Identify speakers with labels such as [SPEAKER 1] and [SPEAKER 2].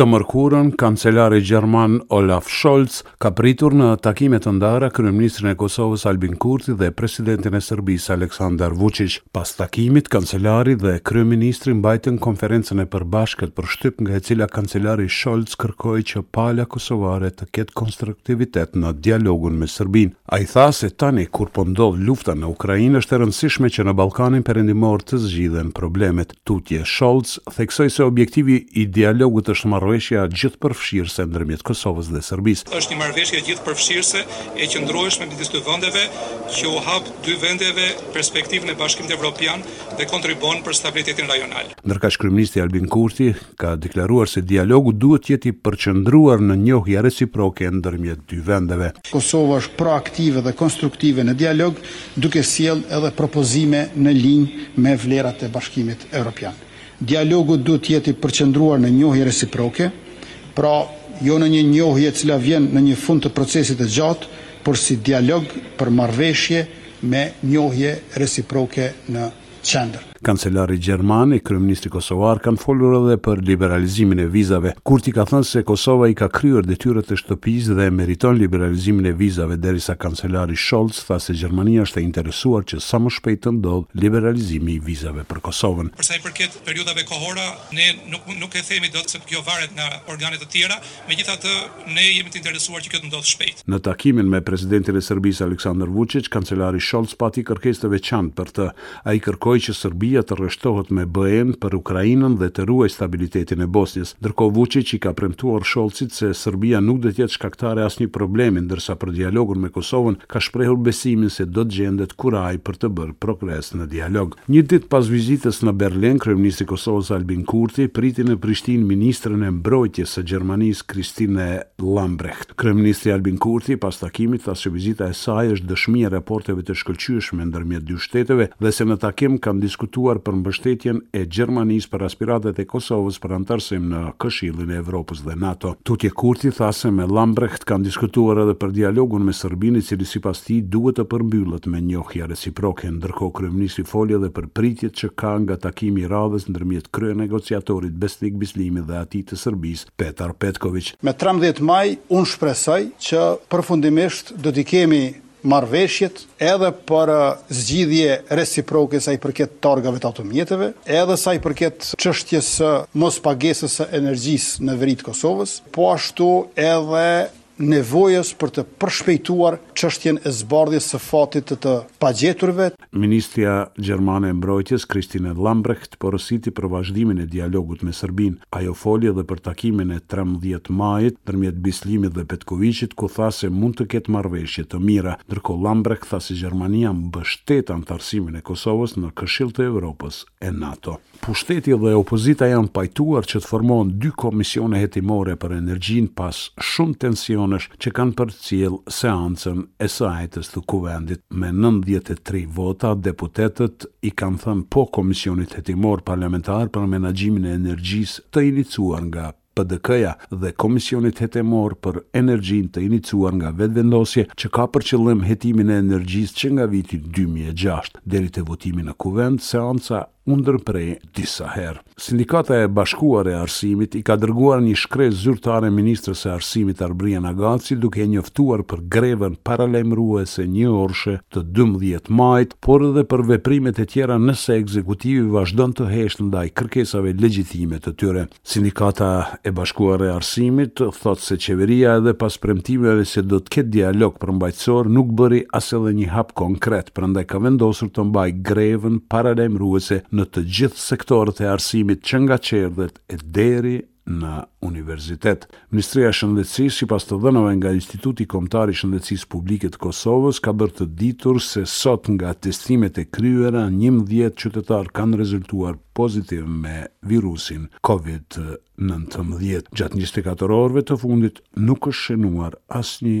[SPEAKER 1] Të mërkurën, kancelari gjerman Olaf Scholz ka pritur në takime të ndara kryeministrin e Kosovës Albin Kurti dhe presidentin e Serbisë Aleksandar Vuçiq. Pas takimit, kancelari dhe kryeministri mbajtën konferencën e përbashkët për shtyp nga e cila kancelari Scholz kërkoi që pala kosovare të ketë konstruktivitet në dialogun me Serbinë. Ai tha se tani kur po ndodh lufta në Ukrainë është e rëndësishme që në Ballkanin Perëndimor të zgjidhen problemet. Tutje, Scholz theksoi se objektivi i dialogut është marrëveshja gjithëpërfshirëse ndërmjet Kosovës dhe Serbisë.
[SPEAKER 2] Është një marrëveshje gjithëpërfshirëse e qëndrueshme midis dy vendeve që u hap dy vendeve perspektivën e Bashkimit Evropian dhe kontribuon për stabilitetin rajonal.
[SPEAKER 1] Ndërkaq, kryeministri Albin Kurti ka deklaruar se dialogu duhet të jetë i përqendruar në njohje reciproke ndërmjet dy vendeve.
[SPEAKER 3] Kosova është proaktive dhe konstruktive në dialog, duke sjellë edhe propozime në linjë me vlerat e Bashkimit Evropian. Dialogu duhet të jetë i përqendruar në njohje reciproke, pra jo në një njohje e cila vjen në një fund të procesit të gjatë, por si dialog për marrëveshje me njohje reciproke në qendër.
[SPEAKER 1] Kancelari gjerman e kryeministri kosovar kanë folur edhe për liberalizimin e vizave. Kurti ka thënë se Kosova i ka kryer detyrat e shtëpisë dhe e meriton liberalizimin e vizave, derisa kancelari Scholz tha se Gjermania është e interesuar që sa më shpejt të ndodhë liberalizimi i vizave për Kosovën.
[SPEAKER 2] Për sa i përket periudhave kohore, ne nuk nuk e themi dot se kjo varet nga organe të tjera, megjithatë, Ne jemi të interesuar që kjo të ndodhë shpejt.
[SPEAKER 1] Në takimin me presidentin e Serbisë Aleksandër Vuçiç, kancelari Sholc pati kërkesë të veçantë për të. Ai kërkoi që Serbia të rreshtohet me BE-në për Ukrainën dhe të ruajë stabilitetin e Bosnjës. Ndërkohë Vuçiç i ka premtuar Sholcit se Serbia nuk do të jetë shkaktare e asnjë problemi, ndërsa për dialogun me Kosovën ka shprehur besimin se do të gjendet kurajë për të bërë progres në dialog. Një ditë pas vizitës në Berlin, kryeministri i Kosovës Albin Kurti priti në Prishtinë ministren e Mbrojtjes së Gjermanisë Christine Lambrecht. Kryeministri Albin Kurti pas takimit tha se vizita e saj është dëshmi e raporteve të shkëlqyeshme ndërmjet dy shteteve dhe se në takim kanë diskutuar për mbështetjen e Gjermanisë për aspiratat e Kosovës për anëtarësim në Këshillin e Evropës dhe NATO. Tutje Kurti tha se me Lambrecht Kanë diskutuar edhe për dialogun me Serbinë, i cili sipas tij duhet të përmbyllet me njohje reciproke. Ndërkohë kryeministri foli edhe për pritjet që ka nga takimi i radhës ndërmjet kryenegociatorit Besnik Bislimi dhe atij të Serbisë, Petar Petkoviq.
[SPEAKER 3] Me trembëdhjetë maj unë shpresoj që përfundimisht do t'i kemi marrëveshjet edhe për zgjidhje reciproke sa i përket targave të automjeteve, edhe sa i përket çështjes së mospagesës së energjisë në veri të Kosovës, po ashtu edhe nevojës për të përshpejtuar çështjen e zbardhjes së fatit të të pagjeturve,
[SPEAKER 1] Ministrja gjermane e Mbrojtjes, Christine Lambrecht, porositi për vazhdimin e dialogut me Serbinë. Ajo foli edhe për takimin e trembëdhjetë majit ndërmjet Bislimit dhe Petkoviqit, ku tha se mund të ketë marrëveshje të mira. Ndërkohë Lambrecht tha se Gjermania mbështet anëtarësimin e Kosovës në Këshill të Evropës e NATO. Pushteti dhe opozita janë pajtuar që të formohen dy komisione hetimore për energjinë pas shumë tensionesh që kanë përcjellë seancën e së enjtes të Kuvendit me nëntëdhjetë e tri vota deputetët i kanë thënë po Komisionit Hetimor Parlamentar për Menaxhimin e Energjisë të inicuar nga PDK-ja dhe Komisionit Hetimor për Energjinë të inicuar nga Vetëvendosje që ka për qëllim hetimin e energjisë që nga viti dy mijë e gjashtë deri te votimi në Kuvend, seanca u ndërpre disa herë. Sindikata e Bashkuar e Arsimit i ka dërguar një shkresë zyrtare ministres së Arsimit Arbërie Nagavci duke e njoftuar për grevën paralajmëruese njëorëshe të dymbëdhjetë majit, por edhe për veprimet e tjera nëse ekzekutivi vazhdon të heshtë ndaj kërkesave legjitime të tyre. Sindikata e Bashkuar e Arsimit thotë se qeveria edhe pas premtimeve se do të ketë dialog përmbajtësor nuk bëri as edhe një hap konkret, prandaj ka vendosur të mbajë grevën paralajmëruese në të gjithë sektorët e arsimit që nga çerdhet e deri në universitet. Ministria e Shëndetësisë, sipas të dhënave nga Instituti Kombëtar i Shëndetësisë Publike të Kosovës, ka bërë të ditur se sot nga testimet e kryera, njëmbëdhjetë qytetarë kanë rezultuar pozitiv me virusin Covid nëntëmbëdhjetë. Gjatë njëzet e katër orëve të fundit nuk është shënuar asnjë